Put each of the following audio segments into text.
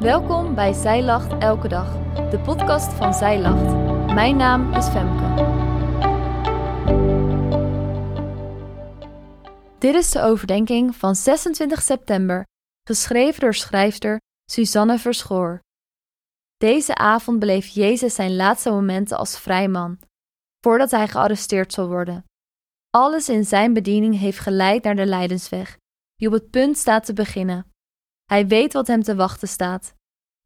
Welkom bij Zij Lacht Elke Dag, de podcast van Zij Lacht. Mijn naam is Femke. Dit is de overdenking van 26 september, geschreven door schrijfster Suzanne Verschoor. Deze avond beleeft Jezus zijn laatste momenten als vrijman, voordat hij gearresteerd zal worden. Alles in zijn bediening heeft geleid naar de lijdensweg, die op het punt staat te beginnen. Hij weet wat hem te wachten staat,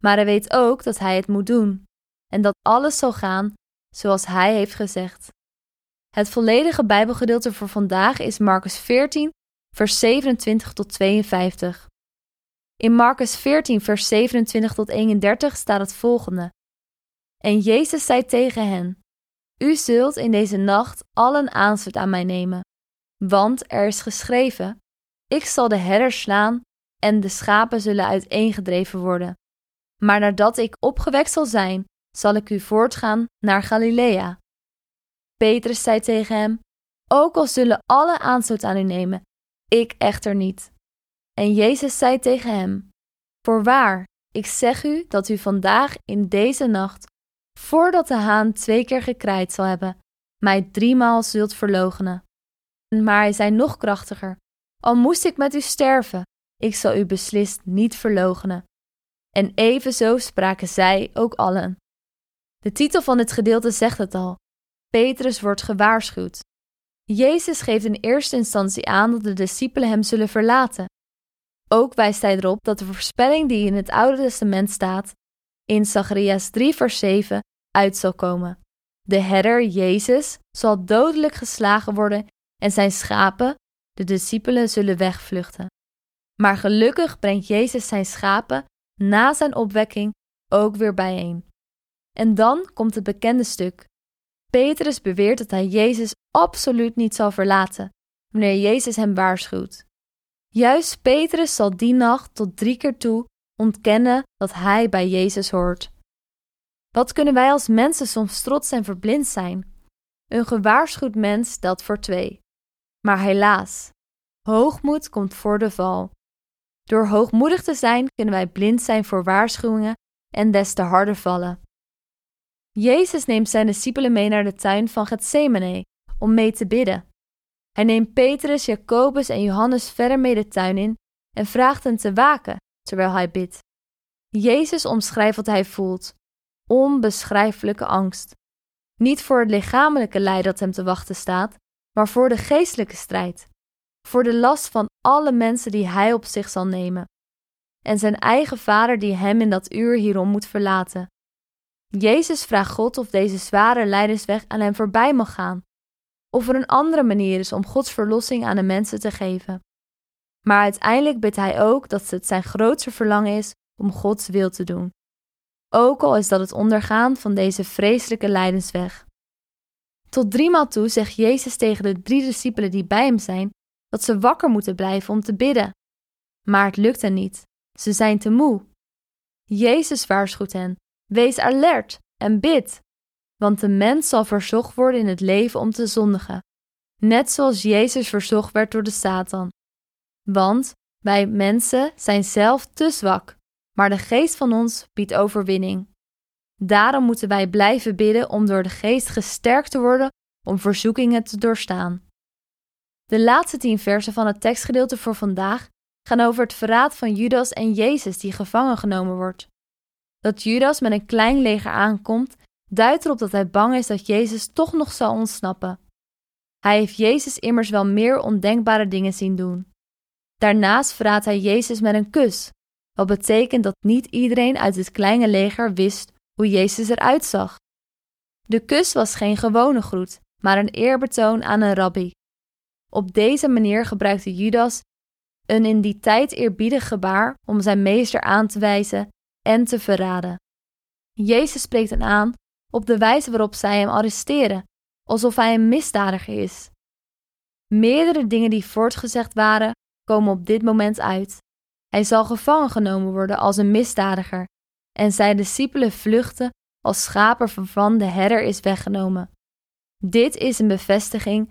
maar hij weet ook dat hij het moet doen en dat alles zal gaan zoals hij heeft gezegd. Het volledige Bijbelgedeelte voor vandaag is Marcus 14, vers 27 tot 52. In Marcus 14, vers 27 tot 31 staat het volgende: En Jezus zei tegen hen: U zult in deze nacht allen aanstoot aan mij nemen, want er is geschreven: Ik zal de herders slaan en de schapen zullen uiteengedreven worden. Maar nadat ik opgewekt zal zijn, zal ik u voortgaan naar Galilea. Petrus zei tegen hem: Ook al zullen alle aanstoot aan u nemen, ik echter niet. En Jezus zei tegen hem: Voorwaar, ik zeg u dat u vandaag in deze nacht, voordat de haan twee keer gekraaid zal hebben, mij driemaal zult verloochenen. Maar hij zei nog krachtiger: Al moest ik met u sterven, ik zal u beslist niet verloochenen. En evenzo spraken zij ook allen. De titel van dit gedeelte zegt het al: Petrus wordt gewaarschuwd. Jezus geeft in eerste instantie aan dat de discipelen hem zullen verlaten. Ook wijst hij erop dat de voorspelling die in het Oude Testament staat, in Zacharias 3, vers 7, uit zal komen. De herder, Jezus, zal dodelijk geslagen worden en zijn schapen, de discipelen, zullen wegvluchten. Maar gelukkig brengt Jezus zijn schapen na zijn opwekking ook weer bijeen. En dan komt het bekende stuk. Petrus beweert dat hij Jezus absoluut niet zal verlaten wanneer Jezus hem waarschuwt. Juist Petrus zal die nacht tot drie keer toe ontkennen dat hij bij Jezus hoort. Wat kunnen wij als mensen soms trots en verblind zijn? Een gewaarschuwd mens stelt voor twee. Maar helaas, hoogmoed komt voor de val. Door hoogmoedig te zijn kunnen wij blind zijn voor waarschuwingen en des te harder vallen. Jezus neemt zijn discipelen mee naar de tuin van Gethsemane om mee te bidden. Hij neemt Petrus, Jacobus en Johannes verder mee de tuin in en vraagt hen te waken terwijl hij bidt. Jezus omschrijft wat hij voelt: onbeschrijfelijke angst. Niet voor het lichamelijke lijden dat hem te wachten staat, maar voor de geestelijke strijd voor de last van alle mensen die hij op zich zal nemen, en zijn eigen vader die hem in dat uur hierom moet verlaten. Jezus vraagt God of deze zware lijdensweg aan hem voorbij mag gaan, of er een andere manier is om Gods verlossing aan de mensen te geven. Maar uiteindelijk bidt hij ook dat het zijn grootste verlangen is om Gods wil te doen. Ook al is dat het ondergaan van deze vreselijke lijdensweg. Tot driemaal toe zegt Jezus tegen de drie discipelen die bij hem zijn dat ze wakker moeten blijven om te bidden. Maar het lukt hen niet. Ze zijn te moe. Jezus waarschuwt hen: wees alert en bid, want de mens zal verzocht worden in het leven om te zondigen, net zoals Jezus verzocht werd door de Satan. Want wij mensen zijn zelf te zwak, maar de geest van ons biedt overwinning. Daarom moeten wij blijven bidden om door de geest gesterkt te worden om verzoekingen te doorstaan. De laatste tien versen van het tekstgedeelte voor vandaag gaan over het verraad van Judas en Jezus die gevangen genomen wordt. Dat Judas met een klein leger aankomt, duidt erop dat hij bang is dat Jezus toch nog zal ontsnappen. Hij heeft Jezus immers wel meer ondenkbare dingen zien doen. Daarnaast verraadt hij Jezus met een kus, wat betekent dat niet iedereen uit het kleine leger wist hoe Jezus eruit zag. De kus was geen gewone groet, maar een eerbetoon aan een rabbi. Op deze manier gebruikte Judas een in die tijd eerbiedig gebaar om zijn meester aan te wijzen en te verraden. Jezus spreekt hen aan op de wijze waarop zij hem arresteren, alsof hij een misdadiger is. Meerdere dingen die voortgezegd waren, komen op dit moment uit. Hij zal gevangen genomen worden als een misdadiger, en zijn discipelen vluchten als schapen waarvan de herder is weggenomen. Dit is een bevestiging